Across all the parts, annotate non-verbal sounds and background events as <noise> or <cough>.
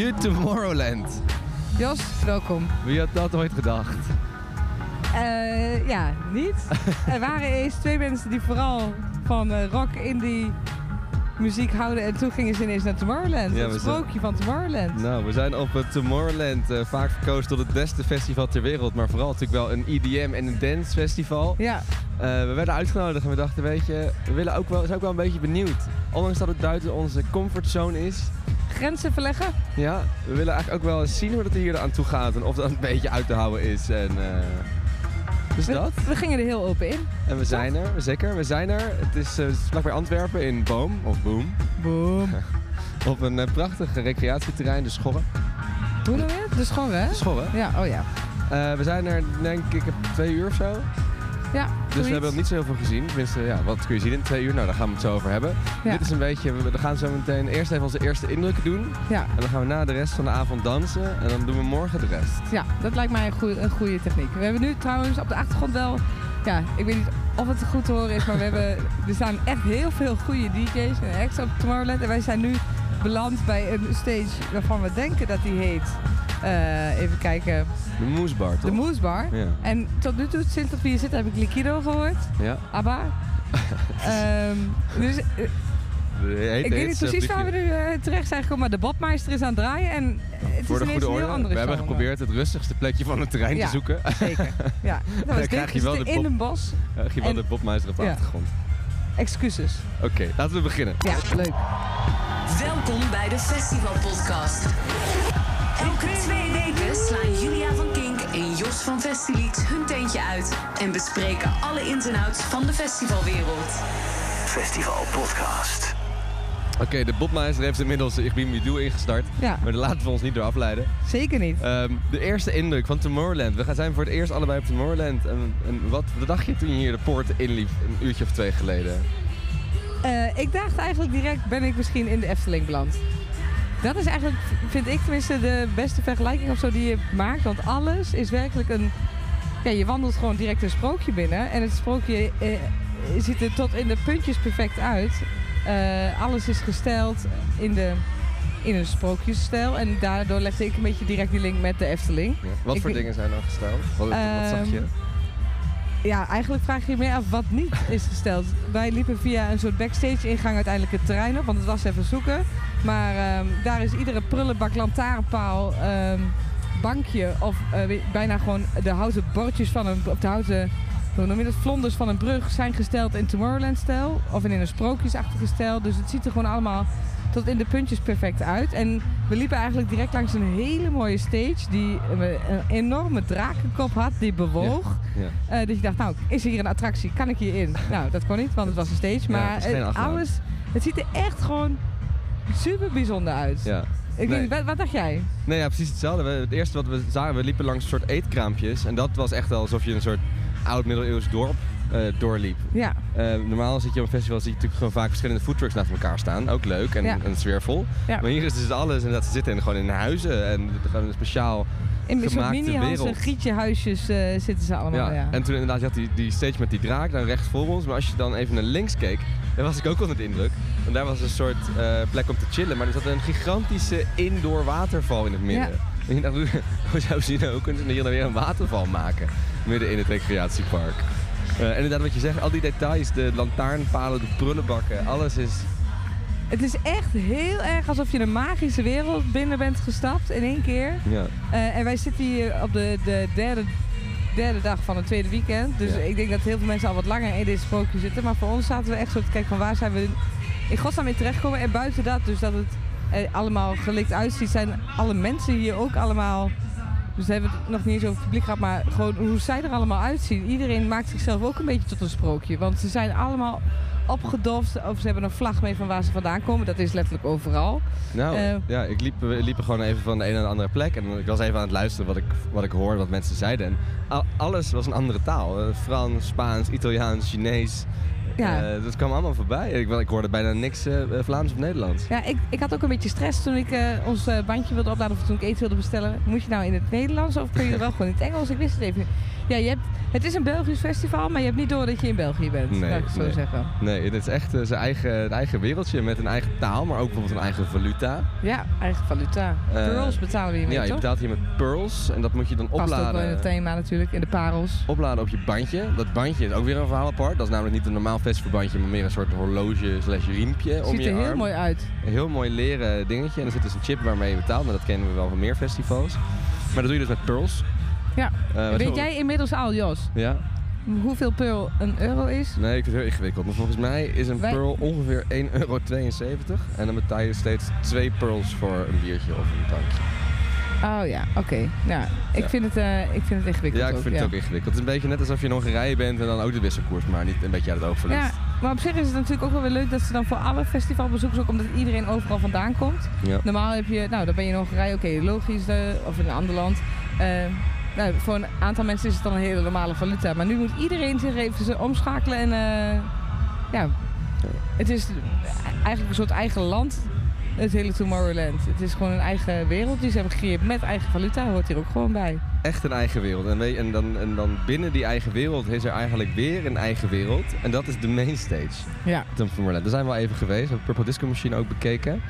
You Tomorrowland. Jos, welkom. Wie had dat ooit gedacht? Eh, ja, niet. er waren eens twee mensen die vooral van eh, rock, indie muziek houden. En toen gingen ze ineens naar Tomorrowland. Ja, het zijn- sprookje van Tomorrowland. Nou, we zijn op het Tomorrowland eh, vaak verkozen tot het beste festival ter wereld. Maar vooral natuurlijk wel een EDM en een dance festival. Ja, Eh, we werden uitgenodigd en we dachten, weet je, we willen ook wel, zijn ook wel een beetje benieuwd. Ondanks dat het buiten onze comfortzone is. Grenzen verleggen. Ja, we willen eigenlijk ook wel eens zien hoe dat hier aan toe gaat. En of dat een beetje uit te houden is. En, eh, dus We, dat. we gingen er heel open in. En we zijn er, zeker. We zijn er. Het is eh, vlakbij Antwerpen in Boom, of Boom. Boom. <laughs> Op een eh, prachtig recreatieterrein, de Schorre. Hoe noem je het? De schorre, hè? De Schorre. Ja, oh ja. Eh, we zijn er denk ik twee uur of zo. Ja, Dus we hebben nog niet zo heel veel gezien. Tenminste, ja, wat kun je zien in twee uur? Nou, daar gaan we het zo over hebben. Ja. Dit is een beetje, we we gaan zo meteen eerst even onze eerste indrukken doen. Ja, En dan gaan we na de rest van de avond dansen. En dan doen we morgen de rest. ja, dat lijkt mij een goede, een goede techniek. We hebben nu trouwens op de achtergrond wel... Ja, ik weet niet of het goed te horen is, maar we hebben, er staan echt heel veel goede DJ's en acts op Tomorrowland. En wij zijn nu beland bij een stage waarvan we denken dat die heet... eh, even kijken, De Moesbar, toch? de Moose Bar. Ja. En tot nu toe, sinds dat we hier zitten, heb ik Liquido gehoord. Ja. ABBA. <laughs> Ehm, dus eh, ik weet niet precies waar we nu eh, terecht zijn gekomen, maar de Bobmeister is aan het draaien en het Voor is de goede een heel andere we hebben geprobeerd het rustigste plekje van het terrein Ja. te zoeken. Zeker, ja. <laughs> Dat was krijg je We wel de in een bos. Uh, Giel En- de Bobmeister op de Ja. achtergrond. Excuses. Oké, laten we beginnen. Ja, leuk. Welkom bij de Festival Podcast. Elke twee weken slaan Julia van Kink en Jos van Festilieds hun teentje uit en bespreken alle ins en outs van de festivalwereld. Festival Podcast. Oké, de Bobmeister heeft inmiddels Ik Ben Wie Doe ingestart. Ja. Maar daar laten we ons niet door afleiden. Zeker niet. Ehm, de eerste indruk van Tomorrowland. We gaan zijn voor het eerst allebei op Tomorrowland. En, en wat, wat dacht je toen je hier de poorten inliep een uurtje of twee geleden? Eh, ik dacht eigenlijk direct, ben ik misschien in de Efteling beland. Dat is eigenlijk, vind ik tenminste, de beste vergelijking of zo die je maakt. Want alles is werkelijk een... Ja, je wandelt gewoon direct een sprookje binnen. En het sprookje eh, ziet er tot in de puntjes perfect uit. Eh, alles is gesteld in, de, in een sprookjesstijl. En daardoor legde ik een beetje direct die link met de Efteling. Ja. Wat Ik voor dingen zijn er gesteld? Wat, wat zag je? Ja, eigenlijk vraag je je meer af wat niet is gesteld. Wij liepen via een soort backstage ingang uiteindelijk het terrein op, want het was even zoeken. Maar ehm, daar is iedere prullenbak, lantaarnpaal, ehm, bankje of eh, bijna gewoon de houten bordjes van een, of de houten, hoe noem je dat, vlonders van een brug zijn gesteld in Tomorrowland-stijl. Of in een sprookjesachtige stijl. Dus het ziet er gewoon allemaal tot in de puntjes perfect uit. En we liepen eigenlijk direct langs een hele mooie stage die een, enorme drakenkop had die bewoog. Ja. Eh, dat je dacht, nou, is er hier een attractie? Kan ik hier in? Nou, dat kon niet, want het was een stage. Maar het alles, het ziet er echt gewoon super bijzonder uit. ja. Ik Nee. wat, dacht jij? Nee, ja, precies hetzelfde. We, het eerste wat we zagen, we liepen langs een soort eetkraampjes. En dat was echt wel alsof je een soort oud-middeleeuws dorp eh, doorliep. Ja, Eh, normaal zit je op een festival, zie je natuurlijk gewoon vaak verschillende foodtrucks naast elkaar staan. Ook leuk en, Ja. en sfeervol. Ja. Maar hier is dus alles en dat ze zitten in, gewoon in huizen en gewoon een speciaal in gemaakte wereld. grietje-huisjes eh, zitten ze allemaal. Ja. Ja. En toen inderdaad, je had die, die stage met die draak dan rechts voor ons. Maar als je dan even naar links keek, dan was ik ook onder de indruk. Want daar was een soort plek om te chillen. Maar er zat een gigantische indoor waterval in het midden. En ik dacht, <laughs> hoe, zou ze nou kunnen ze hier dan weer een waterval maken? Midden in het recreatiepark. Eh, inderdaad wat je zegt, al die details, de lantaarnpalen, de prullenbakken, alles is... Het is echt heel erg alsof je een magische wereld binnen bent gestapt in één keer. Ja, Eh, en wij zitten hier op de, de derde, derde dag van het tweede weekend. Dus Ja. ik denk dat heel veel mensen al wat langer in dit sprookje zitten. Maar voor ons zaten we echt zo te kijken van waar zijn we in godsnaam in terechtgekomen. En buiten dat, dus dat het er allemaal gelikt uitziet, zijn alle mensen hier ook allemaal... Dus we hebben het nog niet eens over het publiek gehad, maar gewoon hoe zij er allemaal uitzien. Iedereen maakt zichzelf ook een beetje tot een sprookje. Want ze zijn allemaal opgedoft of ze hebben een vlag mee van waar ze vandaan komen. Dat is letterlijk overal. nou, Eh. ja, ik liep, we liepen gewoon even van de een naar de andere plek. En ik was even aan het luisteren wat ik, wat ik hoorde, wat mensen zeiden. En al- alles was een andere taal. Eh, Frans, Spaans, Italiaans, Chinees, Ja. Eh, dat kwam allemaal voorbij. Ik, ik hoorde bijna niks eh, Vlaams of Nederlands. Ja, ik, ik had ook een beetje stress toen ik ons bandje wilde opladen of toen ik eten wilde bestellen. Moet je nou in het Nederlands of kun je wel gewoon in het Engels? Ik wist het even niet. Ja, je hebt, het is een Belgisch festival, maar je hebt niet door dat je in België bent. Nee, laat ik het zo nee. zeggen. Nee, het is echt eh, zijn eigen, een eigen wereldje met een eigen taal, maar ook bijvoorbeeld een eigen valuta. Ja, eigen valuta. Eh, Pearls betalen we hiermee, ja, je betaalt hier met pearls en dat moet je dan Past ook wel in opladen. het thema natuurlijk, in de parels. Opladen op je bandje. Dat bandje is ook weer een verhaal apart. Dat is namelijk niet een normaal festivalbandje, maar meer een soort horloge slash riempje om Ziet je er heel arm. mooi uit. Een heel mooi leren dingetje. En er zit dus een chip waarmee je betaalt. Maar dat kennen we wel van meer festivals. Maar dat doe je dus met pearls. Ja. Eh, Weet jij inmiddels al, Jos, Ja? hoeveel pearl een euro is? Nee, ik vind het heel ingewikkeld. Maar volgens mij is een Wij- pearl ongeveer 1,72 euro. En dan betaal je steeds twee pearls voor een biertje of een drankje. Oh ja, oké. Ja, ik, Ja. Vind het, eh, ik vind het ingewikkeld Ja, ik ook, vind het ook ingewikkeld. Het is een beetje net alsof je in Hongarije bent en dan ook de wisselkoers, maar niet een beetje uit het oog verliest. Ja, maar op zich is het natuurlijk ook wel weer leuk dat ze dan voor alle festivalbezoekers, ook omdat iedereen overal vandaan komt. Ja. Normaal heb je, nou dan ben je in Hongarije, oké, logisch, eh, of in een ander land. Nou, voor een aantal mensen is het dan een hele normale valuta. Maar nu moet iedereen zich even omschakelen en eh, ja, het is eigenlijk een soort eigen land, het hele Tomorrowland. Het is gewoon een eigen wereld die ze hebben gecreëerd met eigen valuta, hoort hier ook gewoon bij. Echt een eigen wereld. En, en, dan, en dan binnen die eigen wereld is er eigenlijk weer een eigen wereld. En dat is de mainstage. Ja. Tom Tomorrowland. Daar zijn we al even geweest. We hebben Purple Disco Machine ook bekeken.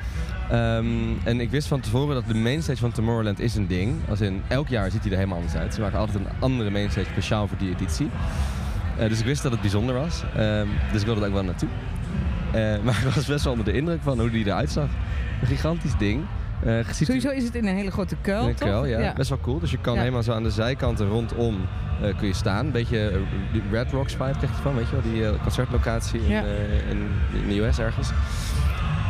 Ehm, en ik wist van tevoren dat de mainstage van Tomorrowland is een ding. Als in, elk jaar ziet hij er helemaal anders uit. Ze maken altijd een andere mainstage speciaal voor die editie. Eh, dus ik wist dat het bijzonder was. Ehm, dus ik wilde er ook wel naartoe. Eh, <laughs> maar ik was best wel onder de indruk van hoe die eruit zag. Een gigantisch ding. Eh, Sowieso is het in een hele grote kuil, een toch? kuil, ja. Best wel cool. Dus je kan Ja. helemaal zo aan de zijkanten rondom eh, kun je staan. Een beetje Red Rocks vibe krijg je van, weet je wel? Die concertlocatie in, in, in de US ergens.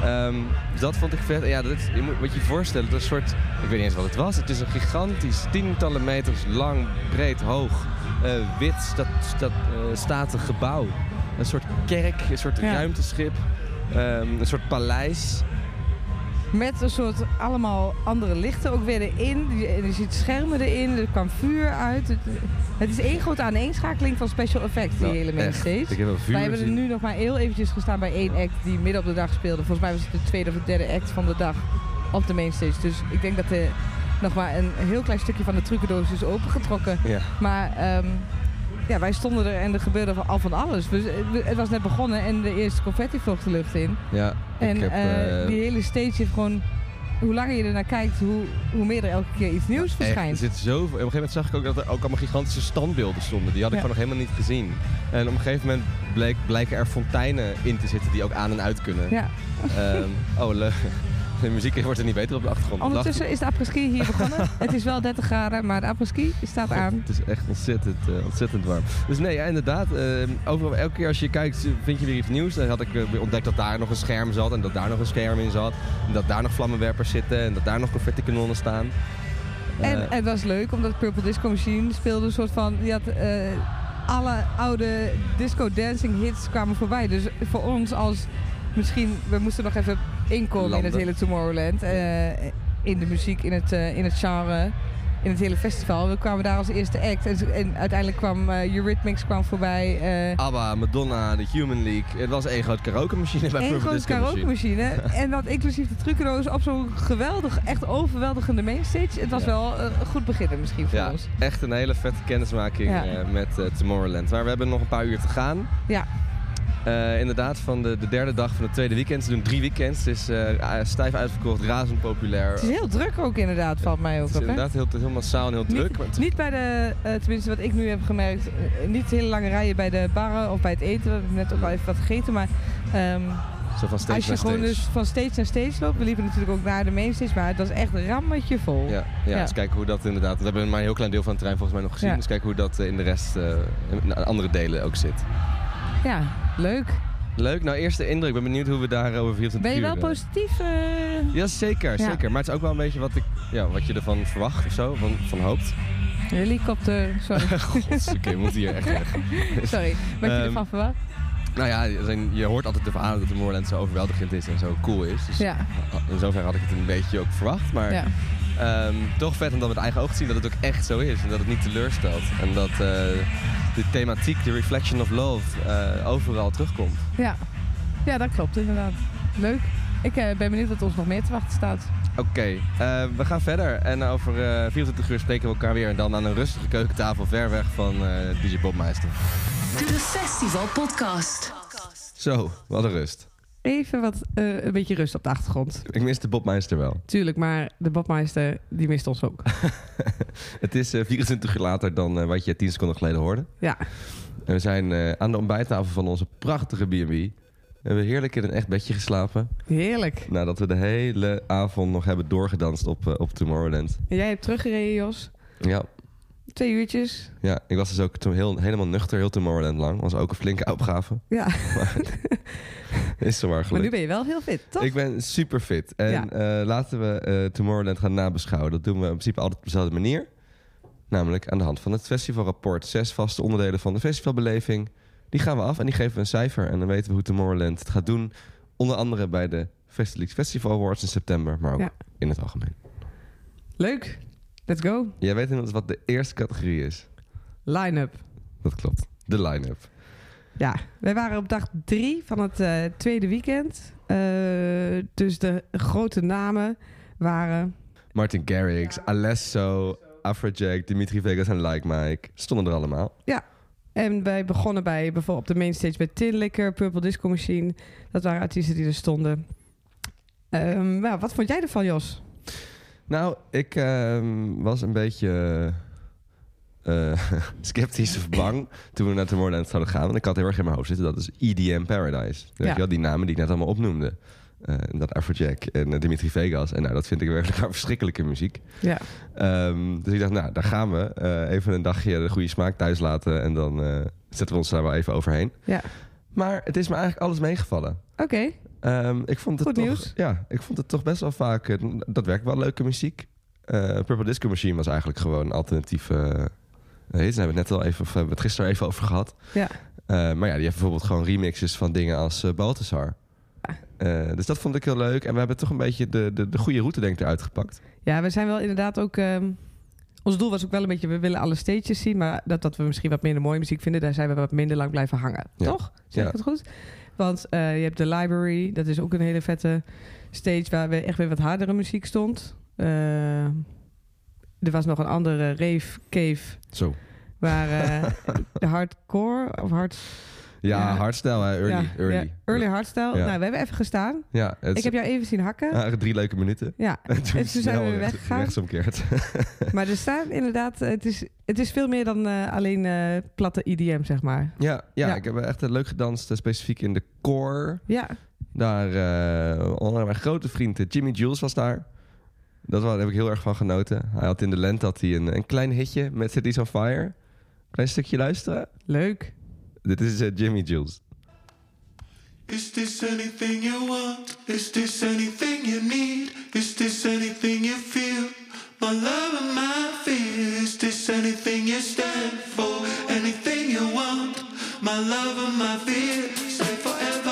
Ehm, dus dat vond ik vet. En Ja, dat is, je moet wat je voorstellen, dat is een soort, ik weet niet eens wat het was. Het is een gigantisch, tientallen meters lang, breed, hoog, wit, sta, sta, eh, statig gebouw. Een soort kerk, een soort Ja. ruimteschip, ehm, een soort paleis. Met een soort allemaal andere lichten ook weer erin. Je, ziet schermen erin, er kwam vuur uit. Het, is één grote aaneenschakeling van special effects, die Nou, hele mainstage. Ik heb wel vuur Wij hebben er nu nog maar heel eventjes gestaan bij één act die midden op de dag speelde. Volgens mij was het de tweede of de derde act van de dag op de mainstage. Dus ik denk dat er nog maar een heel klein stukje van de trucendoos is opengetrokken. Ja. Maar ehm, ja, wij stonden er en er gebeurde al van alles. Dus het- was net begonnen en de eerste confetti vloog de lucht in. Ja, En ik heb, eh, eh, die hele stage heeft gewoon... Hoe langer je ernaar kijkt, hoe, hoe meer er elke keer iets nieuws Echt, er verschijnt. zit zoveel. Op een gegeven moment zag ik ook dat er ook allemaal gigantische standbeelden stonden. Die had ik Ja. gewoon nog helemaal niet gezien. En op een gegeven moment bleek, blijken er fonteinen in te zitten die ook aan en uit kunnen. Ja. Ehm, oh, leuk. <laughs> De muziek wordt er niet beter op de achtergrond. Ondertussen is de apres-ski hier begonnen. <laughs> het is wel 30 graden, maar de apres-ski staat aan. Het is echt ontzettend, eh, ontzettend warm. Dus nee, ja, inderdaad. eh, overal, elke keer als je kijkt, vind je weer iets nieuws. Dan had ik eh, ontdekt dat daar nog een scherm zat. En dat daar nog een scherm in zat. En dat daar nog vlammenwerpers zitten. En dat daar nog confetti-kanonnen staan. En het was leuk, omdat Purple Disco Machine speelde een soort van... Die had, alle oude disco dancing hits kwamen voorbij. Dus voor ons als... Misschien, we moesten nog even inkomen in het hele Tomorrowland. eh, in de muziek, in het, eh, in het genre, in het hele festival. We kwamen daar als eerste act. En, uiteindelijk kwam eh, Eurythmics kwam voorbij. ABBA, Madonna, de Human League. Het was één groot karaoke machine bij Eén Purple grote Disco Machine. karaoke machine. <laughs> en dat inclusief de trucendoos op zo'n geweldig, echt overweldigende mainstage. Het was Ja. wel een goed beginnen misschien voor Ja, ons. echt een hele vette kennismaking Ja. met Tomorrowland. Maar we hebben nog een paar uur te gaan. Ja. Eh, inderdaad, van de, de derde dag van het tweede weekend. Ze doen drie weekends. Het is eh, stijf uitverkocht, razend populair. Het is heel druk ook inderdaad, valt mij ook Het is op. Inderdaad heel, heel massaal en heel druk. Niet, maar het- niet bij de, eh, tenminste wat ik nu heb gemerkt, niet hele lange rijen bij de barren of bij het eten. We hebben net ook al even wat gegeten, maar ehm, zo van stage als je gewoon dus van stage naar stage loopt, we liepen natuurlijk ook naar de mainstage, maar het was echt een rammetje vol. Ja, ja, Ja. eens kijken hoe dat inderdaad... We hebben maar een heel klein deel van het terrein volgens mij nog gezien. Dus kijken hoe dat in de rest, in andere delen ook zit. Ja, leuk. Leuk, nou eerste indruk. Ik ben benieuwd hoe we daar over 24 Ben je wel eh, positief? eh? Ja, zeker, Ja. zeker. Maar het is ook wel een beetje wat, ik, ja, wat je ervan verwacht of zo, van, van hoopt. Helikopter, sorry. <laughs> Gods, oké, we moeten hier echt weg. <laughs> sorry. Wat je Ehm, ervan verwacht? Nou ja, je hoort altijd de verhalen dat de Moorland zo overweldigend is en zo cool is. Dus Ja. in zoverre had ik het een beetje ook verwacht. Maar Ja. ehm, toch vet om dat met eigen ogen te zien dat het ook echt zo is. En dat het niet teleurstelt. En dat, eh, de thematiek, de reflection of love, eh, overal terugkomt. Ja. ja, dat klopt inderdaad. Leuk. Ik eh, ben benieuwd wat ons nog meer te wachten staat. Oké, eh, we gaan verder. En over eh 24 uur spreken we elkaar weer. En dan aan een rustige keukentafel ver weg van eh DJ Bobmeister. De Festival Podcast. Zo, wat een rust. Even wat, eh, een beetje rust op de achtergrond. Ik mis de Bobmeister wel. Tuurlijk, maar de Bobmeister, die mist ons ook. <laughs> Het is eh, 24 uur later dan eh, wat je 10 seconden geleden hoorde. Ja, En we zijn aan de ontbijttafel van onze prachtige B&B. We hebben heerlijk in een echt bedje geslapen. heerlijk. Nadat we de hele avond nog hebben doorgedanst op, op Tomorrowland. En jij hebt teruggereden, Jos. Ja, Twee uurtjes. ja, ik was dus ook toen heel, helemaal nuchter, heel Tomorrowland lang. Was ook een flinke opgave. <laughs> Ja, <laughs> Is zo maar maar nu gelukt. ben je wel heel fit, toch? Ik ben super fit. En Ja. eh, laten we eh, Tomorrowland gaan nabeschouwen. Dat doen we in principe altijd op dezelfde manier. Namelijk aan de hand van het festivalrapport. Zes vaste onderdelen van de festivalbeleving. Die gaan we af en die geven we een cijfer. En dan weten we hoe Tomorrowland het gaat doen. Onder andere bij de Festivals Festival Awards in september. Maar ook Ja. in het algemeen. Leuk. Let's go. Jij weet inmiddels wat de eerste categorie is. Line-up. Dat klopt. De line-up. Ja, wij waren op dag drie van het eh, tweede weekend. Eh, dus de grote namen waren... Martin Garrix, Alesso, Afrojack, Dimitri Vegas en Like Mike. Stonden er allemaal. En wij begonnen bij bijvoorbeeld op de mainstage bij Tin Liquor, Purple Disco Machine. Dat waren artiesten die er stonden. Ehm, nou, wat vond jij ervan, Jos? Nou, ik ehm, was een beetje eh, <laughs> sceptisch of bang toen we naar Tomorrowland zouden gaan. Want ik had heel erg in mijn hoofd zitten, dat is EDM Paradise. Weet Ja. je wel, die namen die ik net allemaal opnoemde. Eh, dat Afrojack en eh, Dimitri Vegas. En nou, dat vind ik werkelijk <laughs> verschrikkelijke muziek. Ja, Ehm, dus ik dacht, nou, daar gaan we. Eh, even een dagje de goede smaak thuis laten. En dan eh, zetten we ons daar wel even overheen. ja. Maar het is me eigenlijk alles meegevallen. Oké. Ehm, ik vond het Goed toch, nieuws. Ja, ik vond het toch best wel vaak. eh, dat werkt wel leuke muziek. Eh, Purple Disco Machine was eigenlijk gewoon een alternatieve. Daar hebben we het net al even, of hebben we het gisteren even over gehad. Ja. Maar ja, die heeft bijvoorbeeld gewoon remixes van dingen als Balthazar. Eh, dus dat vond ik heel leuk. En we hebben toch een beetje de, de, de goede route denk ik eruit gepakt. Ja, we zijn wel inderdaad ook... ehm, ons doel was ook wel een beetje... We willen alle stages zien, maar dat, dat we misschien wat minder mooie muziek vinden... daar zijn we wat minder lang blijven hangen. Ja. Toch? Zeg Ja. ik het goed? Want eh, je hebt de library. Dat is ook een hele vette stage... waar we echt weer wat hardere muziek stond. Eh, er was nog een andere rave cave... Zo. waar eh, <laughs> de hardcore of hard... Ja, Ja. hardstyle, hè? early. ja, early. ja, early hardstyle. Ja. Nou, we hebben even gestaan. Ja, het Ik heb jou even zien hakken. waren drie leuke minuten. Ja, En <laughs> toen, en toen zijn we weggegaan. rechtsomkeerd. <laughs> Maar er staan inderdaad, eh, het is, het is veel meer dan eh, alleen eh, platte IDM, zeg maar. Ja, ja, Ja. ik heb echt leuk gedanst, eh, specifiek in de core. Ja, Daar, eh onder mijn grote vriend eh, Jimmy Jules was daar. Dat was, daar heb ik heel erg van genoten. Hij had in de lente had hij een, een klein hitje met Cities on Fire. Klein stukje luisteren. leuk. Dit is Jimmy Jules. Is this anything you want? Is this anything you need? Is this anything you feel? My love and my fear. Is this anything you stand for? Anything you want? My love and my fear. Stay forever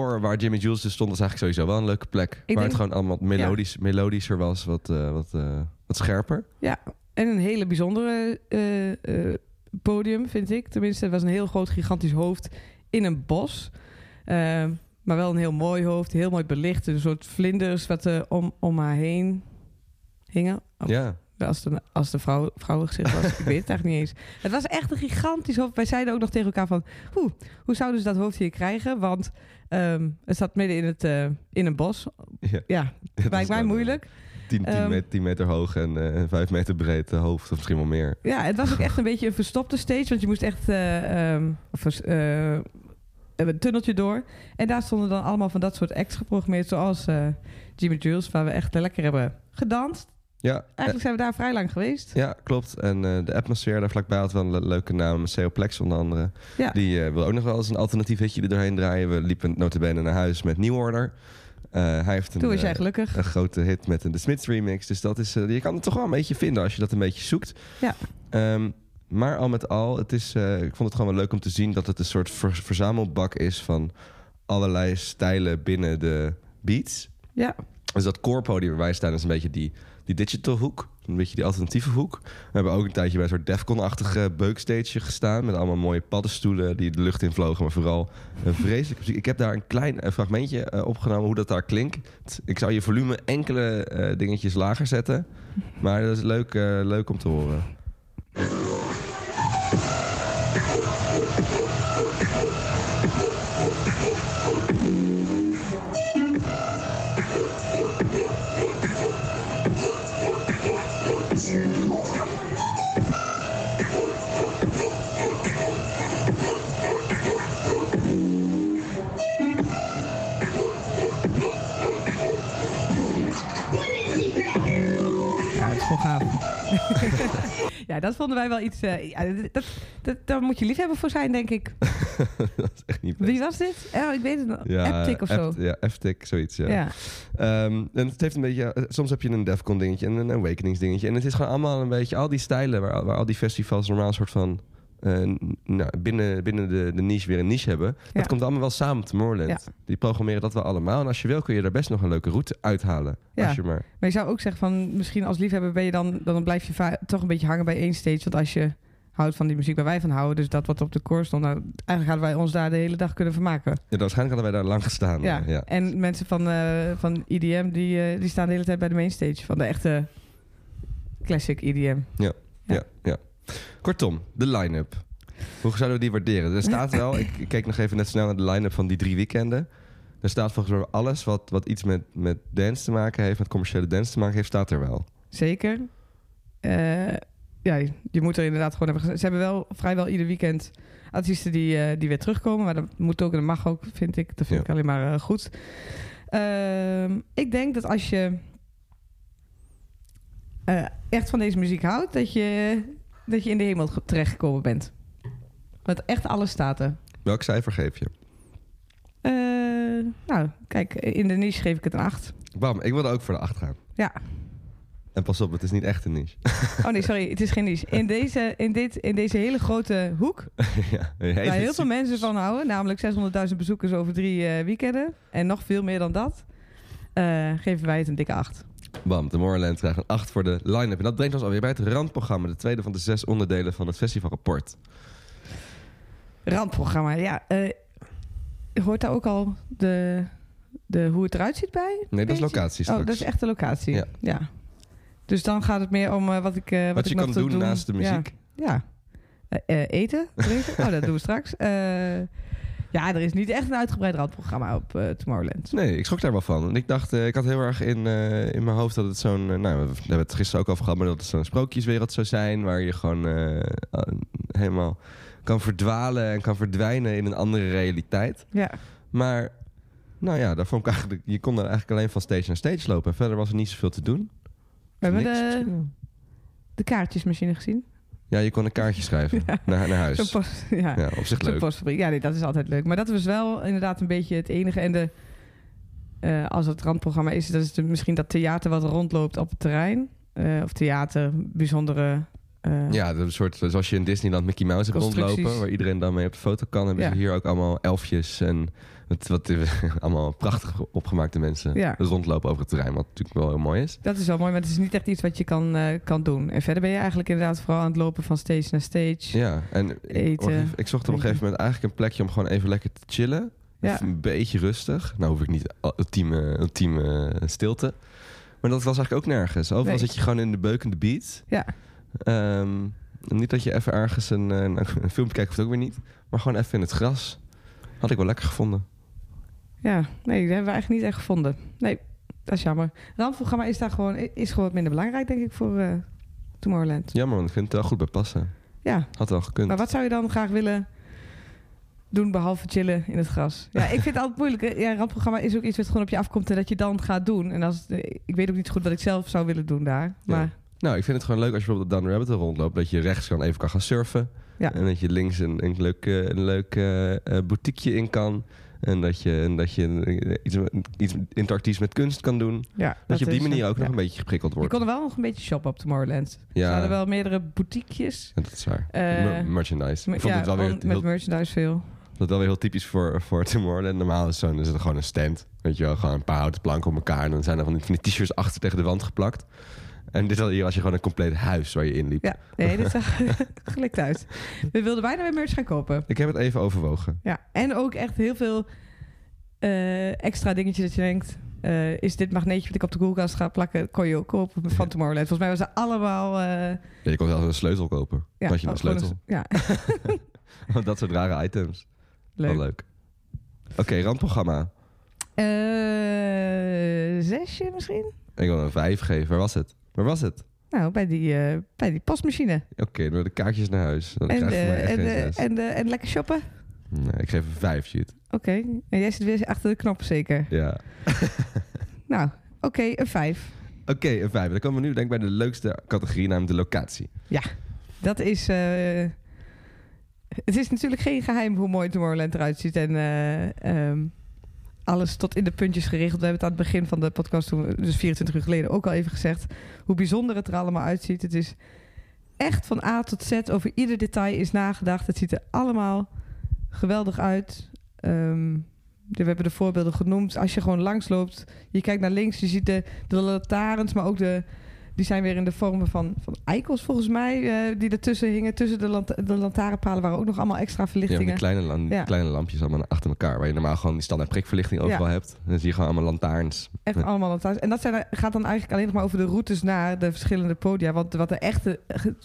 Waar Jimmy Jules dus stond, was eigenlijk sowieso wel een leuke plek. waar denk- het gewoon allemaal melodisch, melodischer was, wat, eh, wat, eh, wat scherper. Ja, en een hele bijzondere eh, podium, vind ik. Tenminste, het was een heel groot, gigantisch hoofd in een bos. Ehm, maar wel een heel mooi hoofd, heel mooi belicht. Een soort vlinders wat er om, om haar heen hingen. Of Ja, Als de, als de vrouw, vrouwengezicht was, ik weet het eigenlijk niet eens. Het was echt een gigantisch hoofd. Wij zeiden ook nog tegen elkaar van... Hoe, hoe zouden ze dat hoofd hier krijgen? Want ehm, het zat midden in, het, eh, in een bos. Ja. Ja, <laughs> lijkt mij eh, moeilijk. 10, 10, Ehm, meter, 10 meter hoog en eh 5 meter breed hoofd, of misschien wel meer. Ja, het was ook <laughs> echt een beetje een verstopte stage. Want je moest echt eh, ehm, of, eh, een tunneltje door. En daar stonden dan allemaal van dat soort acts geprogrammeerd. Zoals Jimmy Jules, waar we echt lekker hebben gedanst. Ja, Eigenlijk zijn we daar vrij lang geweest. Ja, klopt. En eh, de atmosfeer daar vlakbij had wel een le- leuke naam. Plex onder andere. Ja. Die eh, wil ook nog wel eens een alternatief hitje er doorheen draaien. We liepen notabene naar huis met New Order. Eh, hij heeft een, Toen was jij gelukkig. een grote hit met een The Smiths remix. Dus dat is, je kan het toch wel een beetje vinden als je dat een beetje zoekt. Ja. Ehm, maar al met al, het is, ik vond het gewoon wel leuk om te zien... dat het een soort ver- verzamelbak is van allerlei stijlen binnen de beats. Ja, Dus dat core podium waar wij staan is een beetje die, die digital hoek. Een beetje die alternatieve hoek. We hebben ook een tijdje bij een soort Defcon-achtige beukstage gestaan. Met allemaal mooie paddenstoelen die de lucht in vlogen. Maar vooral een vreselijke muziek. Ik heb daar een klein eh, fragmentje eh, opgenomen hoe dat daar klinkt. Ik zou je volume enkele eh, dingetjes lager zetten. Maar dat is leuk, leuk om te horen. Dat vonden wij wel iets... eh, ja, dat, dat, daar moet je liefhebber voor zijn, denk ik. <laughs> dat is echt niet best. Wie was dit? Oh, ik weet het nog. Ja, Aptic of zo. Apt- Ja, Aptic, zoiets. Ja. ja. Ehm, en het heeft een beetje, eh, soms heb je een Defcon dingetje en een Awakenings dingetje. En het is gewoon allemaal een beetje al die stijlen waar, waar al die festivals normaal een soort van eh, nou, binnen, binnen de, de niche weer een niche hebben. Ja. Dat komt allemaal wel samen Tomorrowland. Ja. Die programmeren dat wel allemaal. En als je wil kun je daar best nog een leuke route uithalen. Ja. Als je maar, Maar je zou ook zeggen van... Misschien als liefhebber ben je dan... Dan blijf je toch een beetje hangen bij één stage. Want als je houdt van die muziek waar wij van houden... Dus dat wat op de core stond... Nou, eigenlijk hadden wij ons daar de hele dag kunnen vermaken. ja, waarschijnlijk hadden wij daar lang gestaan. Ja. ja. En mensen van, eh, van EDM... Die, eh, die staan de hele tijd bij de mainstage. Van de echte classic EDM. Ja, ja. Kortom, de line-up. Hoe zouden we die waarderen? Er staat wel, ik, ik keek nog even net snel naar de line-up van die drie weekenden. Er staat volgens mij alles wat, wat iets met, met dance te maken heeft, met commerciële dance te maken heeft, staat er wel. Zeker. Eh, ja, je moet er inderdaad gewoon hebben... Ze hebben wel vrijwel ieder weekend artiesten die, eh, die weer terugkomen. Maar dat moet ook en dat mag ook, vind ik. Dat vind Ja. ik alleen maar eh, goed. Ehm, ik denk dat als je echt van deze muziek houdt... Dat je, dat je in de hemel ge- terechtgekomen bent. Want echt alles staat er. Welk cijfer geef je? Eh, nou, kijk, in de niche geef ik het een 8. Bam, ik wilde ook voor de 8 gaan. Ja. En pas op, het is niet echt een niche. Oh nee, sorry, het is geen niche. In <laughs> deze, in dit, in deze hele grote hoek <laughs> ja, Waar heel veel super- mensen van houden, namelijk 600.000 bezoekers over drie eh, weekenden. En nog veel meer dan dat. eh, geven wij het een dikke 8. Bam, Tomorrowland krijgt een 8 voor de line-up. En dat brengt ons alweer bij het randprogramma, de tweede van de zes onderdelen van het festivalrapport. Randprogramma, ja. eh, hoort daar ook al de, de, hoe het eruit ziet bij? Nee, dat is locatie Oh, dat is echt de locatie. Ja. Ja. Dus dan gaat het meer om eh, wat ik, eh, wat Wat je kan doen naast de Ja. muziek. Ja. Eh, eten, drinken. oh, dat doen we straks. Ja, er is niet echt een uitgebreid randprogramma op eh, Tomorrowland. Nee, ik schrok daar wel van. En ik dacht, eh, ik had heel erg in, eh, in mijn hoofd dat het zo'n... nou, we hebben het gisteren ook over gehad, maar dat het zo'n sprookjeswereld zou zijn... waar je gewoon helemaal kan verdwalen en kan verdwijnen in een andere realiteit. Ja. Maar, nou ja, daar vond ik eigenlijk, je kon er eigenlijk alleen van stage naar stage lopen. En verder was er niet zoveel te doen. We hebben de, de kaartjesmachine gezien. Ja, je kon een kaartje schrijven <laughs> Ja. naar, naar huis. Post, ja. Ja, op zich leuk. postfabriek. Ja, nee, dat is altijd leuk. Maar dat was wel inderdaad een beetje het enige. En de, eh, als het randprogramma is, dat is de, misschien dat theater wat rondloopt op het terrein. Eh, of theater, bijzondere eh, Ja, dat is een soort, zoals je in Disneyland Mickey Mouse hebt rondlopen, waar iedereen dan mee op de foto kan, hebben Ja. ze hier ook allemaal elfjes en wat, wat <laughs> allemaal prachtig opgemaakte mensen Ja. rondlopen over het terrein, wat natuurlijk wel heel mooi is. Dat is wel mooi, maar het is niet echt iets wat je kan, eh, kan doen. En verder ben je eigenlijk inderdaad vooral aan het lopen van stage naar stage. Ja, en ik, Eten, ik zocht op een gegeven moment eigenlijk een plekje om gewoon even lekker te chillen. Ja. Een beetje rustig. Nou hoef ik niet ultieme, ultieme stilte. Maar dat was eigenlijk ook nergens. Overal Nee. zit je gewoon in de beukende beat. Ja. Ehm, niet dat je even ergens een, een, een filmpje kijkt, hoeft ook weer niet. Maar gewoon even in het gras. Had ik wel lekker gevonden. Ja, nee, dat hebben we eigenlijk niet echt gevonden. Nee, dat is jammer. Randprogramma is daar gewoon, is gewoon wat minder belangrijk, denk ik, voor eh, Tomorrowland. Jammer, want ik vind het wel goed bij passen. Ja, Had wel gekund. maar wat zou je dan graag willen doen behalve chillen in het gras? Ja, ik vind het altijd moeilijk. hè. Ja, randprogramma is ook iets wat gewoon op je afkomt en dat je dan gaat doen. En als, ik weet ook niet goed wat ik zelf zou willen doen daar. Maar Nou, ik vind het gewoon leuk als je bijvoorbeeld op Down Rabbit rondloopt. Dat je rechts gewoon even kan gaan surfen. Ja. En dat je links een, een leuk, eh, een leuk eh, boutiqueje in kan. En dat je, en dat je iets, iets interactiefs met kunst kan doen. ja, Dat, je op die manier ook ja. nog een beetje geprikkeld Je wordt. kon er wel nog een beetje shoppen op Tomorrowland. Ja. Er hadden wel meerdere boutiquejes. Ja, dat is waar. Mer- merchandise. Ik vond het wel weer, on- met heel, merchandise veel. dat wel weer heel typisch voor, voor Tomorrowland. Normaal is, zo'n, is het gewoon een stand. Weet je wel, gewoon een paar houten planken op elkaar. En dan zijn er van die, van die t-shirts achter tegen de wand geplakt. En dit had hier als je gewoon een compleet huis waar je in liep. Ja, nee, dit zag <laughs> gelikt uit. We wilden bijna weer merch gaan kopen. Ik heb het even overwogen. Ja, en ook echt heel veel eh, extra dingetjes dat je denkt... eh, is dit magneetje wat ik op de koelkast ga plakken... kon je ook kopen van Tomorrowland. Volgens mij was ze allemaal... eh Ja, je kon zelfs een sleutel kopen. ja, had je een sleutel. Ja, <laughs> <laughs> dat soort rare items. leuk. Wel leuk. Oké, randprogramma. Eh, zesje misschien? Ik wil een vijf geven. Waar was het? Waar was het? Nou, bij die, eh, bij die postmachine. Oké, door de kaartjes naar huis. Dan En, krijg je echt en, zes. en, lekker shoppen. Nee, ik geef een vijf, shit. Oké, en jij zit weer achter de knop zeker. Ja. <laughs> Nou, oké, een vijf. Oké, een vijf. Dan komen we nu denk ik bij de leukste categorie, namelijk de locatie. Dat is. eh, het is natuurlijk geen geheim hoe mooi Tomorrowland eruit ziet. En eh, ehm, alles tot in de puntjes geregeld. We hebben het aan het begin van de podcast, toen dus 24 uur geleden, ook al even gezegd. Hoe bijzonder het er allemaal uitziet. Het is echt van A tot Z. Over ieder detail is nagedacht. Het ziet er allemaal geweldig uit. Ehm, we hebben de voorbeelden genoemd. Als je gewoon langsloopt, je kijkt naar links, je ziet de, de lantaarns, maar ook de, die zijn weer in de vormen van, van eikels volgens mij, eh, die ertussen hingen. Tussen de, lant de lantaarnpalen waren ook nog allemaal extra Ja, verlichtingen. die kleine, Ja. kleine lampjes allemaal achter elkaar. Waar je normaal gewoon die standaard prikverlichting overal hebt. En dan zie je gewoon allemaal lantaarns. Echt Ja. allemaal lantaarns. En dat zijn, gaat dan eigenlijk alleen nog maar over de routes naar de verschillende podia. Want wat er echt eh,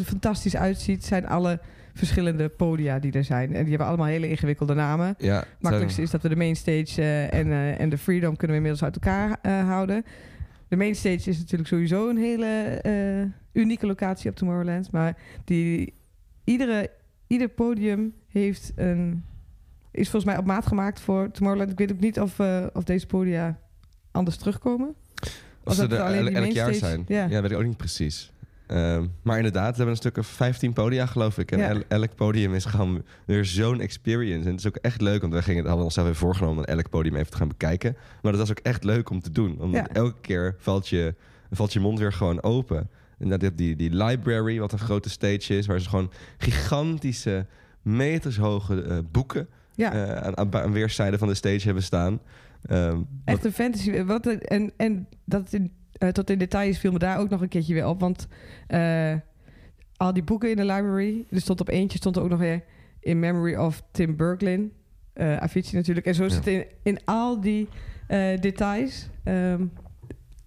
fantastisch uitziet, zijn alle verschillende podia die er zijn. En die hebben allemaal hele ingewikkelde namen. Ja, makkelijkste is dat we de mainstage eh, en, en de freedom kunnen we inmiddels uit elkaar houden. De mainstage is natuurlijk sowieso een hele eh, unieke locatie op Tomorrowland. Maar die, iedere, ieder podium heeft een, is volgens mij op maat gemaakt voor Tomorrowland. Ik weet ook niet of, eh, of deze podia anders terugkomen. Of ze er el- elk jaar zijn. ja. Ja. weet ik ook niet precies. Ehm, maar inderdaad, we hebben een stuk of 15 podia, geloof ik. En Ja. el- elk podium is gewoon weer zo'n experience. En het is ook echt leuk, want we gingen, hadden onszelf even voorgenomen om elk podium even te gaan bekijken. Maar dat was ook echt leuk om te doen. Omdat Ja. elke keer valt je, valt je mond weer gewoon open. En dat die, die library, wat een grote stage is, waar ze gewoon gigantische, metershoge eh, boeken Ja, eh, aan, aan, aan weerszijden van de stage hebben staan. Ehm, echt een fantasy. Wat, en, en dat in, eh, tot in details viel me daar ook nog een keertje weer op. Want eh, al die boeken in de library, er stond op eentje stond er ook nog weer in memory of Tim Berglin. eh Avicii natuurlijk. En zo Ja. zit in, in al die details ehm,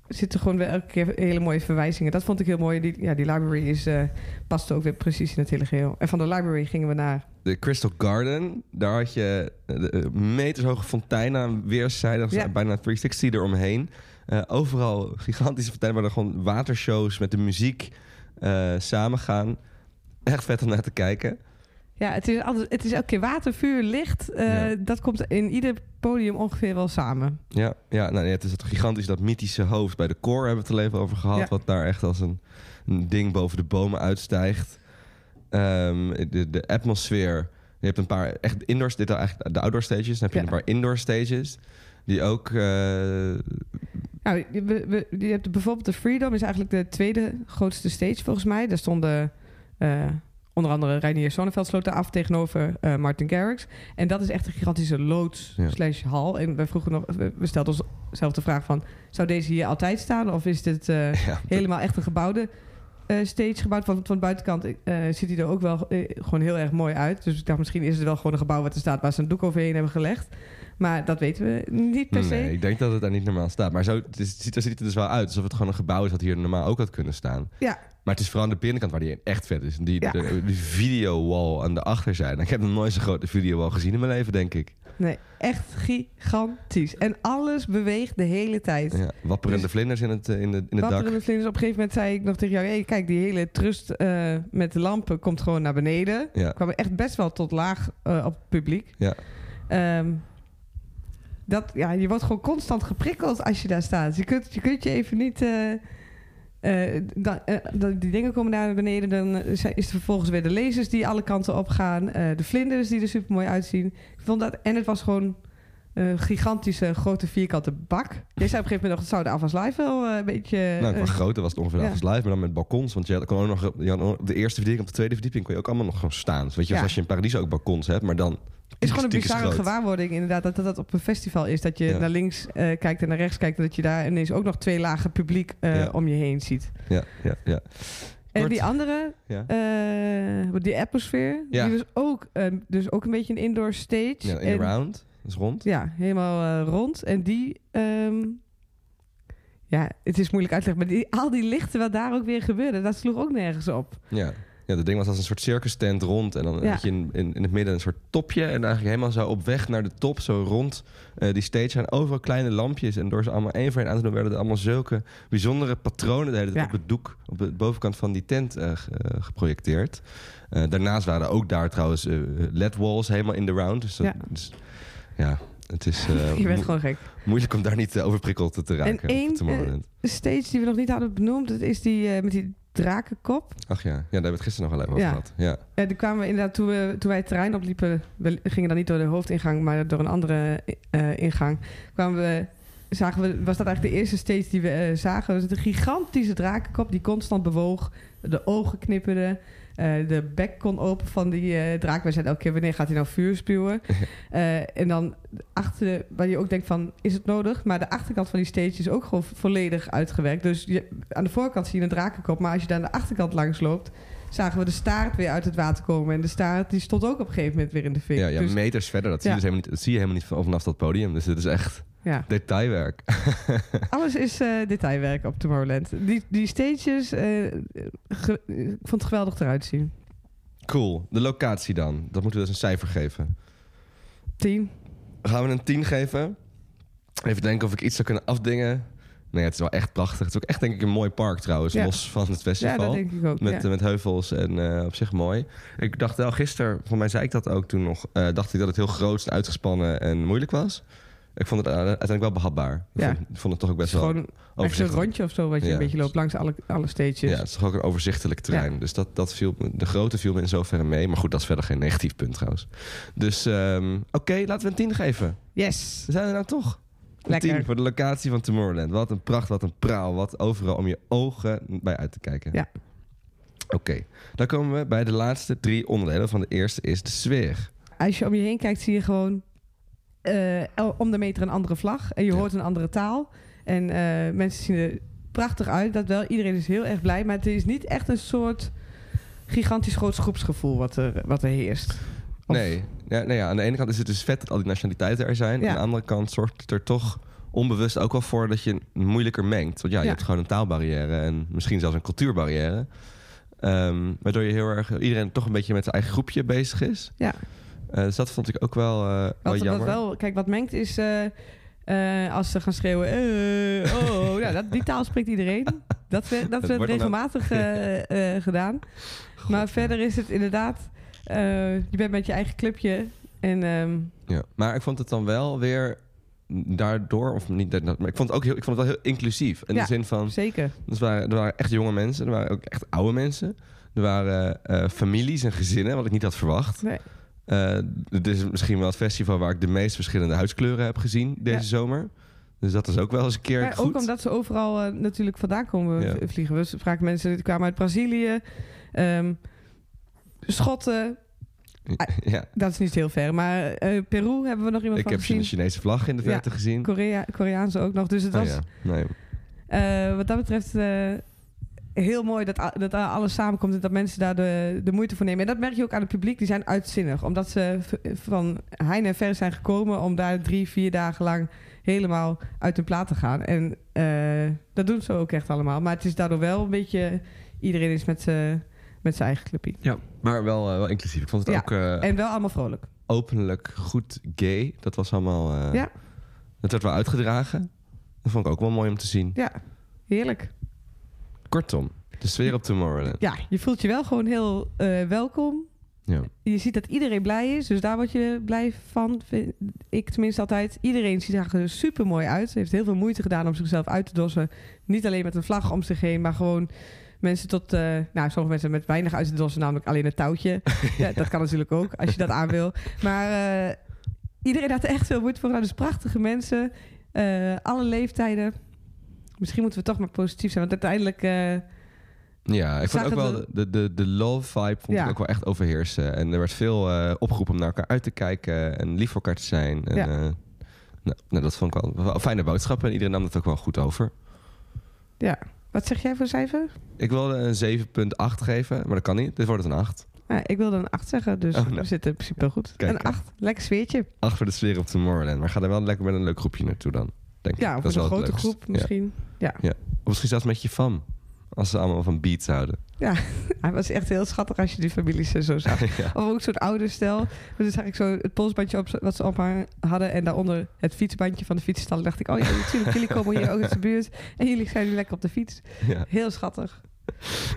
zitten gewoon weer elke keer hele mooie verwijzingen. Dat vond ik heel mooi. Die, ja, die library is, eh past ook weer precies in het hele geheel. En van de library gingen we naar... de Crystal Garden, daar had je de metershoge fonteinen aan weerszijden, Ja. bijna 360 eromheen. Eh, overal gigantische fonteinen waar er gewoon watershows met de muziek eh samengaan. Echt vet om naar te kijken. Ja, het is, altijd, het is elke keer water, vuur, licht. eh, Ja. Dat komt in ieder podium ongeveer wel samen. Ja, ja nou, ja, het is dat gigantisch, dat mythische hoofd. Bij de core hebben we het er even over gehad, Ja. wat daar echt als een, een ding boven de bomen uitstijgt. Ehm, de, de atmosfeer. Je hebt een paar echt indoor, dit eigenlijk de outdoor stages. Dan heb je Ja. een paar indoor stages. Die ook eh, Nou, je, we- we- je hebt bijvoorbeeld de Freedom is eigenlijk de tweede grootste stage volgens mij. Daar stonden eh, onder andere Reinier Sonneveld sloot daar af tegenover eh, Martin Garrix. En dat is echt een gigantische loods Ja. slash hal. En we vroegen nog, we we stelden onszelf de vraag van... zou deze hier altijd staan? Of is dit <laughs> Ja, helemaal echt een gebouwde stage gebouwd? Van, van de buitenkant eh, ziet hij er ook wel eh, gewoon heel erg mooi uit. Dus ik dacht, misschien is het wel gewoon een gebouw wat er staat... waar ze een doek overheen hebben gelegd. Maar dat weten we niet per se. Nee, ik denk dat het daar niet normaal staat. Maar zo het is, het ziet, er ziet er dus wel uit alsof het gewoon een gebouw is dat hier normaal ook had kunnen staan. Ja, Maar het is vooral aan de binnenkant waar die echt vet is. Die, Ja. de, videowall aan de achterzijde. Ik heb nog nooit zo'n grote videowall gezien in mijn leven, denk ik. Nee, echt gigantisch. En alles beweegt de hele tijd. Ja, wapperende Dus- vlinders in het, eh, in, de, in het dak. Wapperende vlinders. Op een gegeven moment zei ik nog tegen jou... Hey, kijk, die hele trust eh, met de lampen komt gewoon naar beneden. Ja. kwamen echt best wel tot laag eh, op het publiek. Ja. Ehm, dat, ja, je wordt gewoon constant geprikkeld als je daar staat. Je kunt je, kunt je even niet... eh, eh, die dingen komen daar naar beneden. Dan eh, is er vervolgens weer de lasers die alle kanten op gaan. de vlinders die er super mooi uitzien. Ik vond dat, en het was gewoon een gigantische grote vierkante bak. Je zei op een gegeven moment nog, het zou de Avas Live wel eh, een beetje... Nou, qua eh, grootte was het ongeveer ja. ja. live, maar dan met balkons. Want je had, kon ook nog, je had op de eerste verdieping, op de tweede verdieping kon je ook allemaal nog gewoon staan. Dus weet je, Ja. zoals je in Paradiso ook balkons hebt, maar dan... is gewoon een bizarre gewaarwording inderdaad dat, dat dat op een festival is. Dat je Ja. naar links eh, kijkt en naar rechts kijkt. En dat je daar ineens ook nog twee lagen publiek om je heen ziet. Ja, ja, ja. En die andere, ja. die atmosfeer, Ja. die was ook, dus ook een beetje een indoor stage. ja in En- de round, is rond. Ja, helemaal eh, rond. En die, ehm, ja, het is moeilijk uit te leggen. Maar die, al die lichten wat daar ook weer gebeurde, dat sloeg ook nergens op. Ja. Ja, dat ding was als een soort circus tent rond. En dan Ja. had je in, in, in het midden een soort topje. En eigenlijk helemaal zo op weg naar de top, zo rond eh, die stage. zijn overal kleine lampjes. En door ze allemaal één voor één aan te doen, werden er allemaal zulke bijzondere patronen de hele tijd Ja. op het doek, op de bovenkant van die tent eh, ge- geprojecteerd. Daarnaast waren ook daar trouwens eh, LED-walls helemaal in de round. Dus, dat, Ja. dus ja, het is <laughs> eh, je bent gewoon gek. moeilijk om daar niet eh, overprikkeld te, raken. En één. De stage die we nog niet hadden benoemd, dat is die met die drakenkop. Ach ja. ja, daar hebben we het gisteren nog wel even over Ja. gehad. Ja. Ja, die kwamen we inderdaad toen, we, toen wij het terrein opliepen. We gingen dan niet door de hoofdingang, maar door een andere ingang. Kwamen we, zagen we, was dat eigenlijk de eerste stage die we zagen. Het was een gigantische drakenkop die constant bewoog. De ogen knipperden. Eh, de bek kon open van die eh, draak. Wij zeiden elke keer, wanneer gaat hij nou vuur spuwen? <laughs> Eh, en dan achter, waar je ook denkt van, is het nodig? Maar de achterkant van die stage is ook gewoon volledig uitgewerkt. Dus je, aan de voorkant zie je een drakenkop. Maar als je daar aan de achterkant langs loopt zagen we de staart weer uit het water komen. En de staart die stond ook op een gegeven moment weer in de fik. Ja, ja Dus, meters verder. Dat zie, je dus helemaal niet, dat zie je helemaal niet van- vanaf dat podium. Dus het is echt ja. detailwerk. <laughs> Alles is eh, detailwerk op Tomorrowland. Die, die stages, eh, ge- ik vond het geweldig eruit zien. Cool. De locatie dan. Dat moeten we dus een cijfer geven. Tien. Gaan we een 10 geven? Even denken of ik iets zou kunnen afdingen. Nee, het is wel echt prachtig. Het is ook echt denk ik een mooi park trouwens. Ja. Los van het Ja, festival. dat denk ik ook. Met, ja. eh, met heuvels en op zich mooi. Ik dacht wel gisteren, voor mij zei ik dat ook toen nog, dacht ik dat het heel groot en uitgespannen en moeilijk was. Ik vond het eh, uiteindelijk wel behapbaar. Ik Ja. vond, het toch ook best wel echt een overzichtelijk. rondje of zo wat je Ja. een beetje loopt langs alle, alle stages. Ja, het is toch ook een overzichtelijk terrein. Dus dat, dat viel, me- de grootte viel me in zoverre mee. Maar goed, dat is verder geen negatief punt trouwens. Dus ehm, oké, laten we een 10 geven. Yes. We zijn er nou toch. Een Lekker. 10 voor de locatie van Tomorrowland. Wat een pracht, wat een praal. Wat overal om je ogen bij uit te kijken. Ja. Oké, dan komen we bij de laatste drie onderdelen. Van de eerste is de sfeer. Als je om je heen kijkt, zie je gewoon el- om de meter een andere vlag. En je hoort een andere taal. En eh, mensen zien er prachtig uit, dat wel. Iedereen is heel erg blij. Maar het is niet echt een soort gigantisch groot groepsgevoel wat er, wat er heerst. Of- Nee. Ja, nee ja, aan de ene kant is het dus vet dat al die nationaliteiten er zijn. Ja. Aan de andere kant zorgt het er toch onbewust ook wel voor dat je moeilijker mengt. Want ja, je Ja. hebt gewoon een taalbarrière en misschien zelfs een cultuurbarrière. Ehm, waardoor je heel erg iedereen toch een beetje met zijn eigen groepje bezig is. Ja. Eh, dus dat vond ik ook wel, eh, wel Wat, wat jammer. wel, kijk, wat mengt is eh, als ze gaan schreeuwen. oh, ja, dat, die taal spreekt iedereen. Dat, we- dat <laughs> werd regelmatig gedaan. <laughs> maar verder is het inderdaad. je bent met je eigen clubje. En ehm, Ja. Maar ik vond het dan wel weer daardoor, of niet, dat- maar ik vond het ook heel, ik vond het wel heel inclusief. In Ja. de zin van, zeker. er waren, er waren echt jonge mensen, er waren ook echt oude mensen. Er waren families en gezinnen, wat ik niet had verwacht. Nee. Eh, dit is misschien wel het festival waar ik de meest verschillende huidskleuren heb gezien deze Ja. zomer. Dus dat is ook wel eens een keer Maar goed. ook omdat ze overal eh, natuurlijk vandaan komen Ja. vliegen. We spraken mensen die kwamen uit Brazilië. Ehm, Schotten, ja. dat is niet heel ver. Maar eh, Peru hebben we nog iemand Ik van heb gezien. een Chinese vlag in de Ja. verte gezien. Korea, Koreaanse ook nog. Dus het Oh was ja, nee. wat dat betreft heel mooi dat, dat alles samenkomt en dat mensen daar de, de moeite voor nemen. En dat merk je ook aan het publiek. Die zijn uitzinnig. Omdat ze van heine en ver zijn gekomen om daar drie, vier dagen lang helemaal uit hun plaat te gaan. En eh, dat doen ze ook echt allemaal. Maar het is daardoor wel een beetje... Iedereen is met z'n met zijn eigen clubje. Ja, maar wel, eh, wel inclusief. Ik vond het Ja, ook eh, En wel allemaal vrolijk. openlijk goed gay. Dat was allemaal... Ja. Dat werd wel uitgedragen. Dat vond ik ook wel mooi om te zien. Ja, heerlijk. Kortom, de sfeer op Tomorrowland. Ja, je voelt je wel gewoon heel eh, welkom. Ja. Je ziet dat iedereen blij is, dus daar word je blij van. vind Ik tenminste altijd. Iedereen ziet er super mooi uit. Heeft heel veel moeite gedaan om zichzelf uit te dossen. Niet alleen met een vlag om zich heen, maar gewoon mensen tot. eh, nou, sommige mensen met weinig uit te dossen, namelijk alleen een touwtje. <laughs> ja, dat kan natuurlijk ook, als je dat aan wil. Maar eh, iedereen had er echt veel moeite voor gedaan. Dus prachtige mensen, alle leeftijden. Misschien moeten we toch maar positief zijn, want uiteindelijk. eh, Ja, ik vond ook wel de- de, de, de love vibe vond Ja. ik ook wel echt overheersen. En er werd veel eh opgeroepen om naar elkaar uit te kijken en lief voor elkaar te zijn. En, Ja. eh, nou, nou, dat vond ik wel, wel fijne boodschap en iedereen nam het ook wel goed over. ja. Wat zeg jij voor cijfer? Ik wilde een 7,8 geven, maar dat kan niet. Dit wordt het een 8. Ja, ik wilde een 8 zeggen, dus Oh, nou. we zitten in principe goed. Kijk, een 8, lekker sfeertje. 8 voor de sfeer op Tomorrowland. Maar ga er wel lekker met een leuk groepje naartoe dan. Denk ik. Ja, of dat is met een grote groep misschien. Ja. Ja. Of misschien zelfs met je fam. Als ze allemaal van beats houden. <laughs> Hij was echt heel schattig als je die families zo zag. <laughs> ja. Of ook zo'n ouderstel. Maar dan zag ik zo het polsbandje op, wat ze op haar hadden. En daaronder het fietsbandje van de fietsstal. Dacht ik, oh ja, <laughs> natuurlijk, jullie komen hier ook uit de buurt. En jullie zijn nu lekker op de fiets. ja. Heel schattig.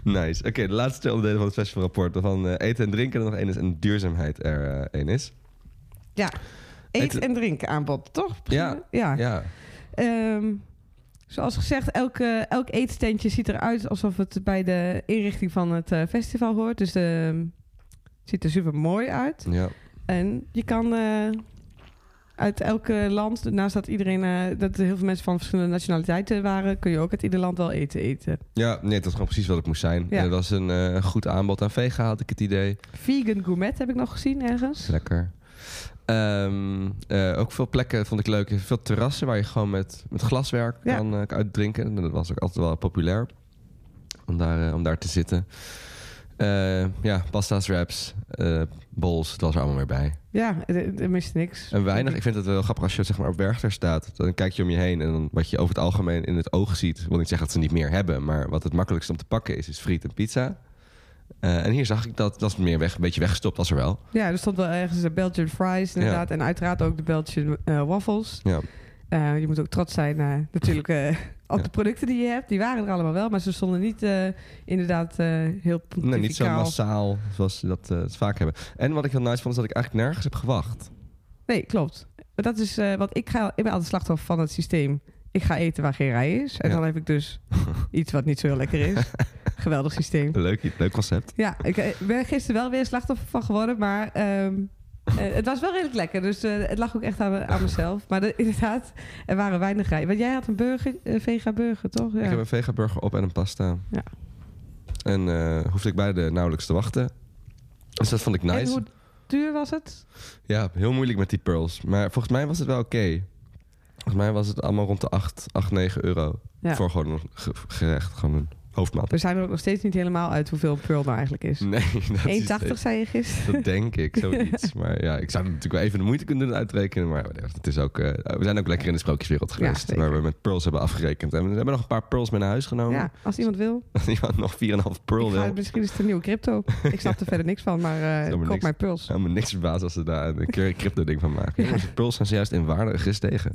Nice. Oké, de laatste twee onderdelen van het festivalrapport. Waarvan eh, eten en drinken er nog één is en duurzaamheid er eh, één is. Ja. Eten Eten- en drinken aanbod, toch? Ja. ja. Ja. Ehm, zoals gezegd, elke, elk eetstandje ziet eruit alsof het bij de inrichting van het eh, festival hoort. Dus de, het ziet er super mooi uit. ja. En je kan eh, uit elke land, naast dat iedereen, eh, dat er heel veel mensen van verschillende nationaliteiten waren, kun je ook uit ieder land wel eten eten. Ja, nee, het was gewoon precies wat het moest zijn. Ja. Het was een goed aanbod aan vega, had ik het idee. Vegan gourmet heb ik nog gezien ergens. Lekker. Ehm, eh, ook veel plekken vond ik leuk. Veel terrassen waar je gewoon met, met glaswerk Ja. kan eh, uitdrinken. Dat was ook altijd wel populair. Om daar, eh, om daar te zitten. Ja, pasta's, wraps, bowls. Het was er allemaal weer bij. Ja, er, mist niks. En weinig. Ik vind het wel grappig als je zeg maar, op Werchter staat. Dan kijk je om je heen. En dan, wat je over het algemeen in het oog ziet. Ik wil niet zeggen dat ze niet meer hebben. Maar wat het makkelijkst om te pakken is, is friet en pizza. Eh, en hier zag ik dat. Dat is meer weg, een beetje weggestopt als er wel. Ja, er stond wel ergens de Belgian fries inderdaad. En uiteraard ook de Belgian eh, waffles. Ja. Eh, je moet ook trots zijn natuurlijk <laughs> op Ja. de producten die je hebt. Die waren er allemaal wel, maar ze stonden niet inderdaad heel Nee, niet zo massaal zoals ze dat, vaak hebben. En wat ik heel nice vond, is dat ik eigenlijk nergens heb gewacht. Nee, klopt. Dat is wat ik ga. Ik ben altijd slachtoffer van het systeem. Ik ga eten waar geen rij is. En Ja. dan heb ik dus <laughs> iets wat niet zo heel lekker is. <laughs> Geweldig systeem. Leuk, leuk concept. Ja, ik eh, ben gisteren wel weer slachtoffer van geworden, maar ehm, eh, het was wel redelijk lekker. Dus eh, het lag ook echt aan, aan mezelf. Maar de- inderdaad, er waren weinig rij. Want jij had een burger, een vega burger, toch? Ja. Ik heb een vegaburger op en een pasta. Ja. En hoefde ik beide nauwelijks te wachten. Dus dat vond ik En nice. hoe duur was het? Ja, heel moeilijk met die pearls. Maar volgens mij was het wel oké. Volgens mij was het allemaal rond de 8, 8 9 euro. Ja. Voor gewoon een ge- gerecht, gewoon een hoofdmaat. We zijn er ook nog steeds niet helemaal uit hoeveel pearl nou eigenlijk is. 1,80 <laughs> Nee, dat is steeds- zei je gisteren. Dat denk ik, <laughs> zoiets. Maar ja, ik zou natuurlijk wel even de moeite kunnen doen uitrekenen. Maar het is ook, eh, we zijn ook lekker in de sprookjeswereld geweest. waar we met pearls hebben afgerekend. En we hebben nog een paar pearls mee naar huis genomen. Ja, als iemand wil. <laughs> Als iemand nog 4,5 pearl Ik wil. misschien is het een nieuwe crypto. Ik snap er verder niks van, maar eh Helemaal koop mijn pearls. Helemaal niks verbaasd als ze daar een keer een crypto ding van maken. Ja. Pearls zijn zojuist in waarde gestegen.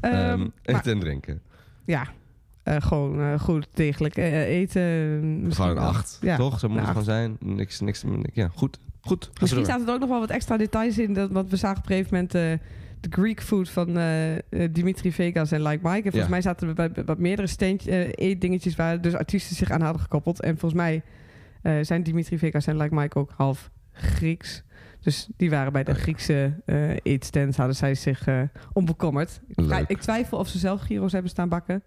Ehm, Ehm maar- eten en drinken. ja, gewoon eh, goed degelijk eh, eten. misschien Gewoon een wel. 8, Ja. toch? Zo moet het gewoon zijn. Niks, niks, ja, goed. Goed. Misschien staat er ook nog wel wat extra details in. Dat, want we zagen op een gegeven moment eh, de Greek food van eh, eh, Dimitri Vegas en Like Mike. En volgens Ja. mij zaten er bij, wat meerdere steentje, eh, eetdingetjes waar dus artiesten zich aan hadden gekoppeld. En volgens mij eh, zijn Dimitri Vegas en Like Mike ook half Grieks. Dus die waren bij de. Griekse eh eetstands, hadden zij zich eh onbekommerd. Leuk. Ik twijfel of ze zelf gyro's hebben staan bakken.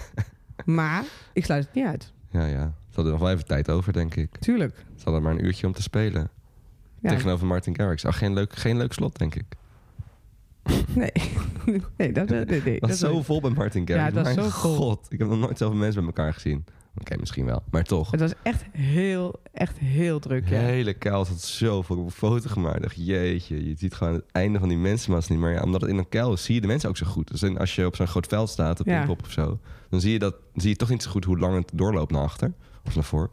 <laughs> maar ik sluit het niet uit. Ja, ja. Ze hadden nog wel even tijd over, denk ik. Tuurlijk. Ze hadden maar een uurtje om te spelen. Ja. Tegenover Martin Garrix. Oh, geen leuk, geen leuk slot, denk ik. Nee. <laughs> nee, dat, nee, nee, Dat is zo vol bij Martin Garrix. Ja, dat Mijn zo vol. god. Ik heb nog nooit zoveel mensen bij elkaar gezien. Oké, misschien wel. Maar toch. Het was echt heel, echt heel druk, De ja. hele kuil zat zo vol. Ik heb een foto gemaakt. Dacht, jeetje, je ziet gewoon het einde van die mensenmassa niet meer. Ja, omdat het in een kuil is, zie je de mensen ook zo goed. Dus als je op zo'n groot veld staat, op Ja. Pinkpop of zo... dan zie je, dat, zie je toch niet zo goed hoe lang het doorloopt naar achter. Of naar voor.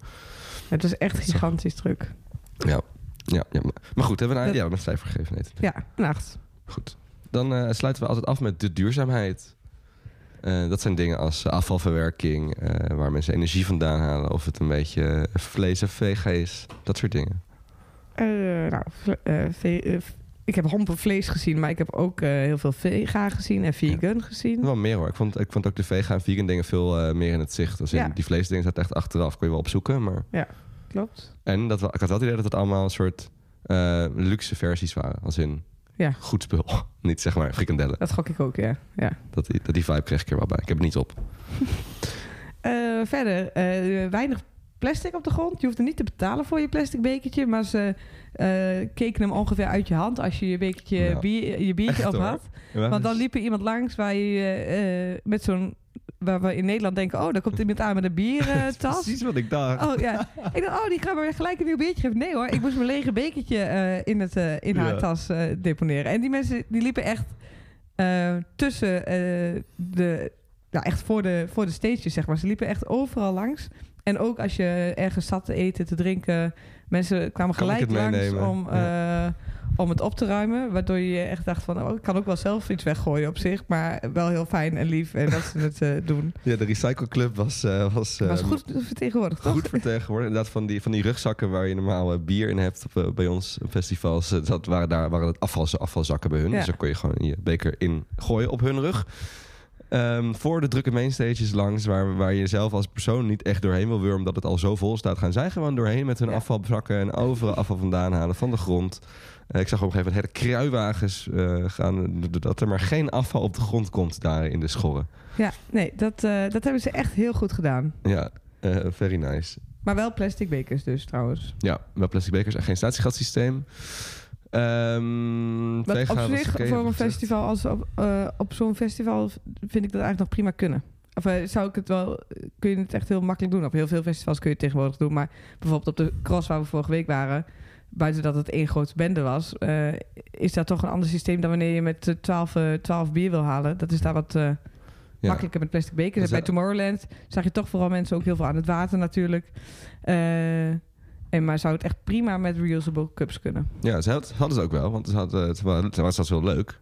Het was echt gigantisch druk. Ja, ja, ja. maar- goed, hebben we een, Dat- ja, een cijfer gegeven. Nee, Ja, een acht. Goed. Dan eh, sluiten we altijd af met de duurzaamheid. Eh, dat zijn dingen als afvalverwerking, eh, waar mensen energie vandaan halen. Of het een beetje vlees en vega is. Dat soort dingen. Eh, nou, ik heb hompen vlees gezien, maar ik heb ook heel veel vega gezien en vegan gezien. Wel meer hoor. Ik vond, ik vond ook de vega en vegan dingen veel meer in het zicht. In Ja. Die vleesdingen zaten echt achteraf. Kon je wel opzoeken. Maar... Klopt. En dat, ik had wel het idee dat het allemaal een soort luxe versies waren. Als in Ja. goed spul. <laughs> Niet zeg maar frikandellen. Dat gok ik ook, ja. ja. Dat die, dat die vibe kreeg ik er wel bij. Ik heb het niet op. <laughs> Eh, verder, eh, weinig plastic op de grond. Je hoeft er niet te betalen voor je plastic bekertje, maar ze eh, keken hem ongeveer uit je hand als je je bekertje bier, je biertje op had. Want dan liep er iemand langs waar je met zo'n waar we in Nederland denken, oh, daar komt iemand aan met een <laughs> biertas. Precies wat ik dacht. Oh ja, ik dacht, oh, die gaan me gelijk een nieuw bekertje geven. Nee hoor, ik moest mijn lege bekertje eh, in, het, eh, in haar Ja. tas eh, deponeren. En die mensen die liepen echt tussen de, ja, echt voor de, voor de stages, zeg maar. Ze liepen echt overal langs. En ook als je ergens zat te eten, te drinken, mensen kwamen Kan gelijk langs meenemen? om, om het op te ruimen. Waardoor je echt dacht van, oh, ik kan ook wel zelf iets weggooien op zich. Maar wel heel fijn en lief en dat ze het eh, doen. Ja, de Recycle Club was, eh, was, was eh, goed vertegenwoordigd, toch? goed vertegenwoordigd. Inderdaad, van die, van die rugzakken waar je normaal eh, bier in hebt op, bij ons festivals. dat waren, daar waren het afval, afvalzakken bij hun. Ja. Dus dan kon je gewoon je beker in gooien op hun rug. Ehm, voor de drukke mainstages langs, waar, waar je zelf als persoon niet echt doorheen wil wurmen, omdat het al zo vol staat, gaan zij gewoon doorheen met hun Ja. afvalzakken en overal afval vandaan halen van de grond. Eh, ik zag op een gegeven moment hele kruiwagens eh, gaan, dat er maar geen afval op de grond komt daar in de schorren. Ja, nee, dat, eh, dat hebben ze echt heel goed gedaan. Ja, very nice. Maar wel plastic bekers dus trouwens. Ja, wel plastic bekers en geen statiegatsysteem. Ehm Wat op zich voor een festival als op, op zo'n festival vind ik dat eigenlijk nog prima kunnen. Of zou ik het wel, kun je het echt heel makkelijk doen. Op heel veel festivals kun je het tegenwoordig doen. Maar bijvoorbeeld op de cross waar we vorige week waren, buiten dat het één grote bende was, eh, is dat toch een ander systeem dan wanneer je met eh, 12, eh, 12 bier wil halen. Dat is daar wat eh, Ja. makkelijker met plastic bekers. Dus bij Tomorrowland zag je toch vooral mensen ook heel veel aan het water natuurlijk. Eh, en maar zou het echt prima met reusable cups kunnen. Ja, ze had- hadden ze ook wel. Want ze hadden, het was, het was wel leuk.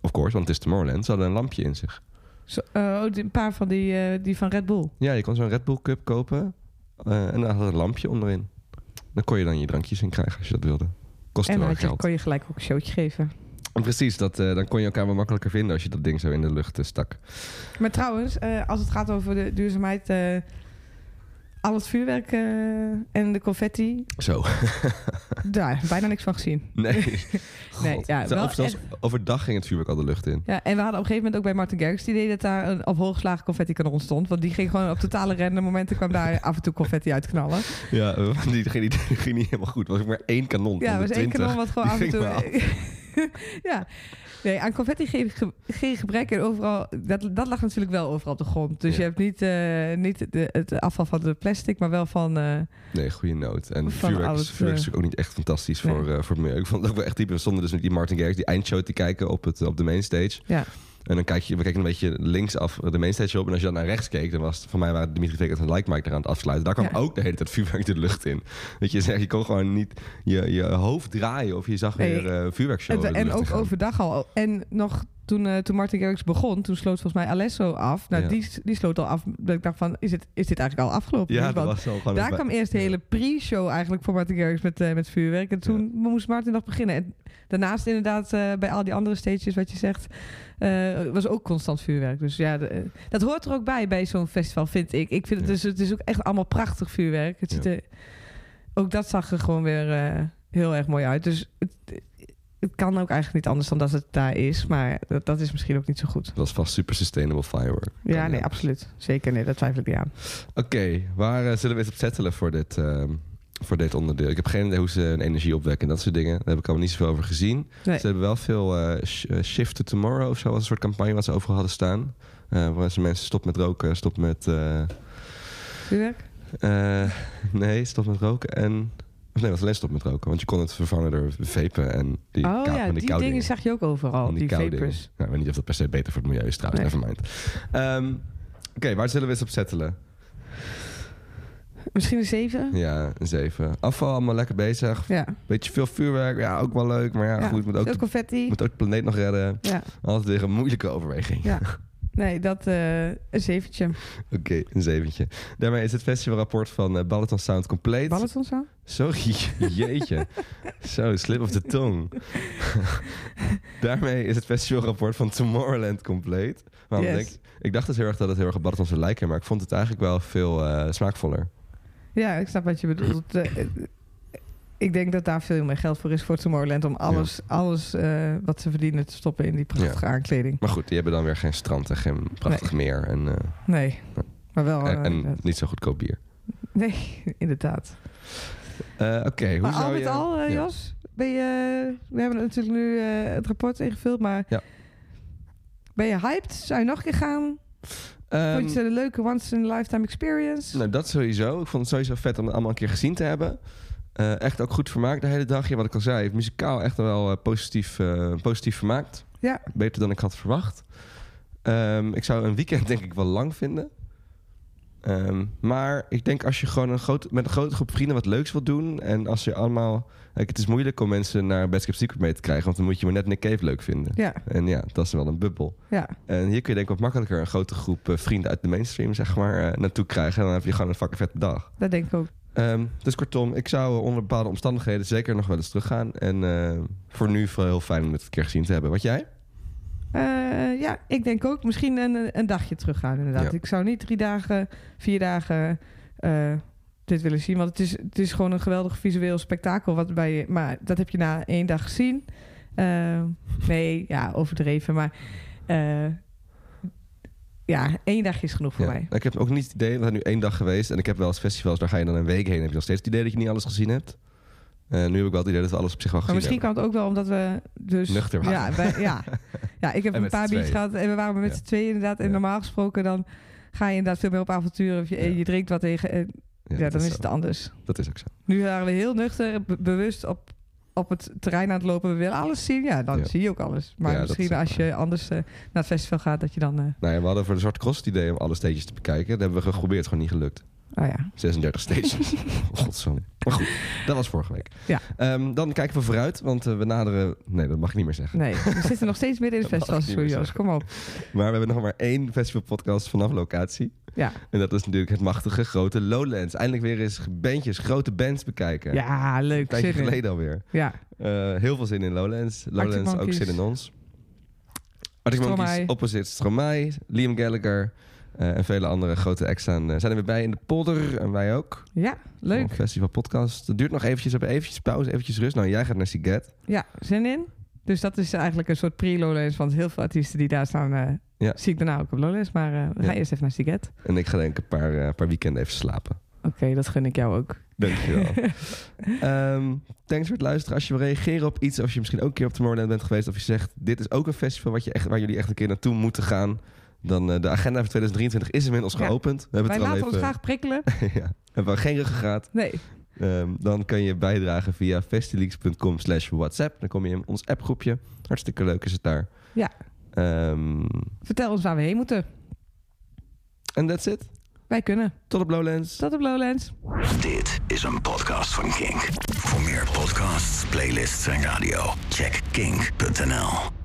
Of course, want het is Tomorrowland. Ze hadden een lampje in zich. Zo, eh, oh, een paar van die, eh, die van Red Bull. Ja, je kon zo'n Red Bull cup kopen. eh, en daar had een lampje onderin. Dan kon je dan je drankjes in krijgen als je dat wilde. Kostte En dan wel kon je gelijk ook een showtje geven. En precies, dat, eh, dan kon je elkaar wel makkelijker vinden als je dat ding zo in de lucht eh, stak. Maar trouwens, eh, als het gaat over de duurzaamheid... al het vuurwerk eh, en de confetti, Zo. <laughs> daar bijna niks van gezien. Nee. <laughs> Nee, ja, wel zelfs overdag ging het vuurwerk al de lucht in. Ja, en we hadden op een gegeven moment ook bij Martin Garrix het idee dat daar een op hooggeslagen confetti kanon stond. Want die ging gewoon op totale random momenten kwam daar af en toe confetti uitknallen. Ja, <laughs> die, ging, niet, die ging niet helemaal goed. Er was ook maar één kanon Ja, er was één 20. kanon wat gewoon af en toe... ja. Nee, aan confetti geen, ge- geen gebrek. En overal, dat, dat lag natuurlijk wel overal op de grond. Dus Ja. je hebt niet, eh, niet de, het afval van de plastic, maar wel van... eh, Nee, goede noot. En vuurwerk, is, het, vuurwerk is eh, natuurlijk ook niet echt fantastisch nee. voor, eh, voor milieu. Ik vond het ook wel echt typisch. We stonden dus met die Martin Garrix die eindshow te kijken op, het, op de mainstage. ja. En dan kijk je, we kijken een beetje linksaf de mainstage op. En als je dan naar rechts keek, dan was het, voor mij waren Dimitri Vegas en Like Mike er aan het afsluiten. Daar kwam Ja. ook de hele tijd vuurwerk de lucht in. Weet je, zeg, je kon gewoon niet je, je hoofd draaien of je zag Nee, weer eh vuurwerkshow. En, en ook gaan. overdag al. En nog toen, eh, toen Martin Garrix begon, toen sloot volgens mij Alesso af. Nou, Ja. die, die sloot al af. Dat ik dacht van, is, het, is dit eigenlijk al afgelopen? Ja, dat was al gewoon... daar kwam eerst de hele pre-show eigenlijk voor Martin Garrix met, eh, met vuurwerk. En toen moest Martin nog beginnen. En daarnaast inderdaad eh, bij al die andere stages wat je zegt, was ook constant vuurwerk. Dus ja, de- dat hoort er ook bij bij zo'n festival, vind ik. Ik vind het dus, het is ook echt allemaal prachtig vuurwerk. Het ziet er, ook dat zag er gewoon weer heel erg mooi uit. Dus het, het kan ook eigenlijk niet anders dan dat het daar is. Maar dat, dat is misschien ook niet zo goed. Dat was vast super sustainable firework. Ja, nee, absoluut. Zeker, nee, dat twijfel ik niet aan. Oké, waar eh, zullen we eens op settelen voor dit, ehm, voor dit onderdeel? Ik heb geen idee hoe ze hun energie opwekken en dat soort dingen. Daar heb ik allemaal niet zoveel over gezien. Nee. Ze hebben wel veel eh, Shift to Tomorrow of zo, was een soort campagne wat ze overal hadden staan. Waar ze mensen stop met roken, stop met... eh, nee, stop met roken en... Nee, was alleen stop met roken, want je kon het vervangen door vapen en die oh ja, die, dingen zag je ook overal. Die, dingen. vapors. Nou, ik weet niet of dat per se beter voor het milieu is trouwens, Nee. nevermind. Ehm Oké, waar zullen we eens op settelen? Misschien een zeven? Ja, een 7. Afval allemaal lekker bezig. Ja. Beetje veel vuurwerk, ja, ook wel leuk. Maar ja, Ja, goed, moet ook, de, confetti. moet ook de planeet nog redden. Ja. Altijd weer een moeilijke overweging. ja. <laughs> Nee, dat eh, een zeventje. Oké, een zeventje. Daarmee is het festivalrapport van eh Balaton Sound compleet. Balaton zo? Sorry, <laughs> jeetje. Zo, slip of the tongue. <laughs> Daarmee is het festivalrapport van Tomorrowland compleet. Waarom Yes. denk ik, dacht dus heel erg dat het heel erg op Balaton zou lijken, maar ik vond het eigenlijk wel veel eh, smaakvoller. Ja, ik snap wat je bedoelt. Ik denk dat daar veel meer geld voor is voor Tomorrowland... om alles, alles eh, wat ze verdienen te stoppen in die prachtige aankleding. Maar goed, die hebben dan weer geen strand en geen prachtig meer en, eh, Nee, maar wel... en, en eh, niet zo goedkoop bier. nee, <laughs> inderdaad. Oké, hoe Maar zou al met je... al, Ja. Jos, ben je, we hebben natuurlijk nu het rapport ingevuld, maar Ja. ben je hyped? Zou je nog een keer gaan? Ehm, Vond je het een leuke once-in-a-lifetime experience? Nou, dat sowieso. Ik vond het sowieso vet om het allemaal een keer gezien te hebben. Eh, echt ook goed vermaakt de hele dag. Ja, wat ik al zei, muzikaal echt wel eh, positief, eh, positief vermaakt. Ja. Beter dan ik had verwacht. Ehm, ik zou een weekend denk ik wel lang vinden. Ehm, maar ik denk als je gewoon een groot, met een grote groep vrienden wat leuks wilt doen... en als je allemaal... Kijk, het is moeilijk om mensen naar Best Secret mee te krijgen... want dan moet je maar net Nick Cave leuk vinden. Ja, En ja, dat is wel een bubbel. ja. En hier kun je denk ik wat makkelijker een grote groep vrienden uit de mainstream zeg maar, naartoe krijgen. En dan heb je gewoon een fucking vette dag. dat denk ik ook. Ehm, dus kortom, ik zou eh, onder bepaalde omstandigheden zeker nog wel eens teruggaan. En eh, voor nu vooral heel fijn om het een keer gezien te hebben. Wat jij? Eh, ja, ik denk ook misschien een, een dagje teruggaan inderdaad. Ja. Ik zou niet drie dagen, vier dagen dit willen zien. Want het is, het is gewoon een geweldig visueel spektakel. Wat bij je, maar dat heb je na één dag gezien. Eh, nee, ja, overdreven. Maar ja, één dagje is genoeg voor Ja. mij. Ik heb ook niet het idee, we zijn nu één dag geweest. En ik heb wel eens festivals, daar ga je dan een week heen. En heb je nog steeds het idee dat je niet alles gezien hebt. Eh, nu heb ik wel het idee dat we alles op zich wel Maar gezien misschien kan het ook wel omdat we dus... Nuchter ja, waren. wij- ja. ja, ik heb En een paar biertjes gehad en we waren met Ja. z'n tweeën inderdaad. En Ja. normaal gesproken dan ga je inderdaad veel meer op avonturen. Of je, Ja. je drinkt wat tegen. En, hebben. ja, dan is zo. het anders. Dat is ook zo. Nu waren we heel nuchter, be- bewust op, op het terrein aan het lopen. We willen alles zien. Ja, dan Ja. zie je ook alles. Maar Ja, misschien als je anders eh, naar het festival gaat, dat je dan... eh Nou ja, we hadden voor de Zwarte Cross het idee om alle stages te bekijken. Dat hebben we geprobeerd, gewoon niet gelukt. oh ja. 36 stages. <laughs> Godsamme. Maar goed, dat was vorige week. Ja. Ehm, dan kijken we vooruit, want eh, we naderen... Nee, dat mag ik niet meer zeggen. Nee, we zitten nog steeds midden in het festival. Jos. Kom op. Maar we hebben nog maar één festivalpodcast vanaf locatie. Ja, En dat is natuurlijk het machtige grote Lowlands. Eindelijk weer eens bandjes, grote bands bekijken. ja Een leuk. tijdje Zin in. geleden alweer. Ja, Eh, heel veel zin in Lowlands. Lowlands ook zin in ons. Arctic Monkeys. Opposite Stromae, Liam Gallagher eh, en vele andere grote acts staan, eh, zijn er weer bij in de polder. En wij ook. ja leuk. Een Festival podcast. Het duurt nog eventjes. We hebben eventjes pauze, eventjes rust. Nou, jij gaat naar Siget. Ja, zin in. Dus dat is eigenlijk een soort pre-Lowlands. Want heel veel artiesten die daar staan, eh, Ja. zie ik daarna ook op Lowlands. Maar eh, we gaan eerst even naar Siget. En ik ga denk ik een paar, eh, paar weekenden even slapen. Oké, dat gun ik jou ook. Dankjewel. <laughs> Ehm thanks voor het luisteren. Als je wil reageren op iets, of je misschien ook een keer op Tomorrowland bent geweest, of je zegt, dit is ook een festival wat je echt, waar jullie echt een keer naartoe moeten gaan, dan uh, de agenda voor 2023 is inmiddels Ja. geopend. We hebben Wij het al laten ons even... graag prikkelen. <laughs> ja. Hebben we geen ruggengraat. Nee, Ehm, dan kan je bijdragen via festileaks.com slash whatsapp. Dan kom je in ons appgroepje. Hartstikke leuk is het daar. Ja. Ehm, vertel ons waar we heen moeten. En that's it. Wij kunnen. Tot op Lowlands. Tot op Lowlands. Dit is een podcast van Kink. Voor meer podcasts, playlists en radio, check kink.nl.